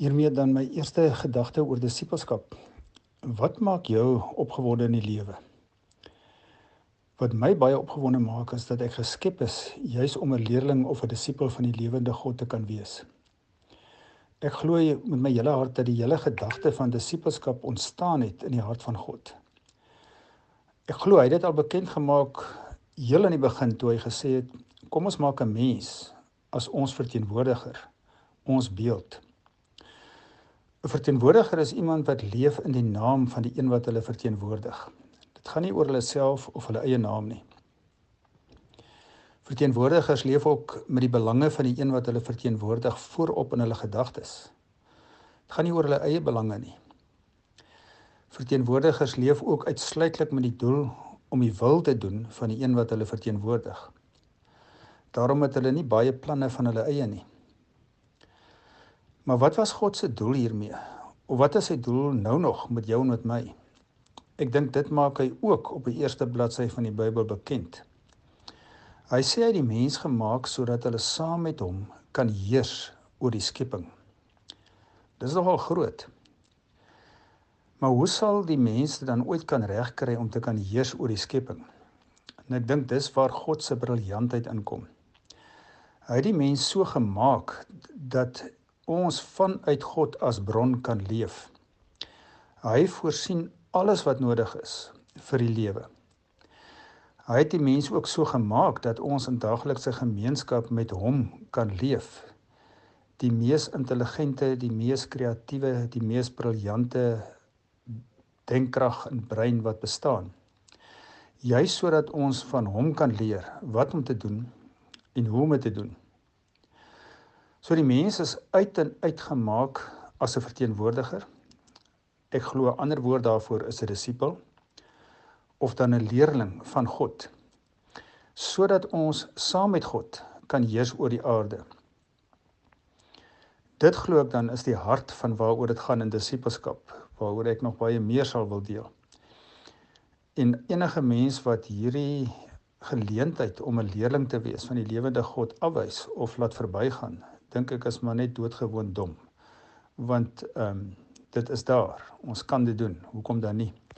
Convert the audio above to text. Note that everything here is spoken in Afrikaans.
Hiermee dan my eerste gedagte oor disippelskap. Wat maak jou opgewonde in die lewe? Wat my baie opgewonde maak is dat ek geskep is juis om 'n leerling of 'n disipel van die lewende God te kan wees. Ek glo met my hele hart dat die hele gedagte van disippelskap ontstaan het in die hart van God. Ek glo hy het dit al bekend gemaak heel in die begin toe hy gesê het kom ons maak 'n mens as ons verteenwoordiger, ons beeld. 'n Verteenwoordiger is iemand wat leef in die naam van die een wat hulle verteenwoordig. Dit gaan nie oor hulle self of hulle eie naam nie. Verteenwoordigers leef ook met die belange van die een wat hulle verteenwoordig voorop in hulle gedagtes. Dit gaan nie oor hulle eie belange nie. Verteenwoordigers leef ook uitsluitlik met die doel om die wil te doen van die een wat hulle verteenwoordig. Daarom het hulle nie baie planne van hulle eie nie. Maar wat was God se doel hiermee? Of wat is sy doel nou nog met jou en met my? Ek dink dit maak hy ook op die eerste bladsy van die Bybel bekend. Hy sê hy die mens gemaak sodat hulle saam met hom kan heers oor die skepping. Dis nogal groot. Maar hoe sal die mense dan ooit kan regkry om te kan heers oor die skepping? En ek dink dis waar God se briljantheid inkom. Hy het die mens so gemaak dat ons vanuit God as bron kan leef. Hy voorsien alles wat nodig is vir die lewe. Hy het die mens ook so gemaak dat ons in daaglikse gemeenskap met hom kan leef. Die mees intelligente, die mees kreatiewe, die mees briljante denkkrag en brein wat bestaan. Juist sodat ons van hom kan leer wat om te doen en hoe om dit te doen. So die mens is uit en uit gemaak as 'n verteenwoordiger. Ek glo 'n ander woord daarvoor is 'n disipel of dan 'n leerling van God. Sodat ons saam met God kan heers oor die aarde. Dit glo ek dan is die hart van waaroor dit gaan in disipelskap, waaroor ek nog baie meer sal wil deel. En enige mens wat hierdie geleentheid om 'n leerling te wees van die lewende God afwys of laat verbygaan, dink ek is maar net doodgewoon dom. Want ehm um, dit is daar. Ons kan dit doen. Hoekom dan nie?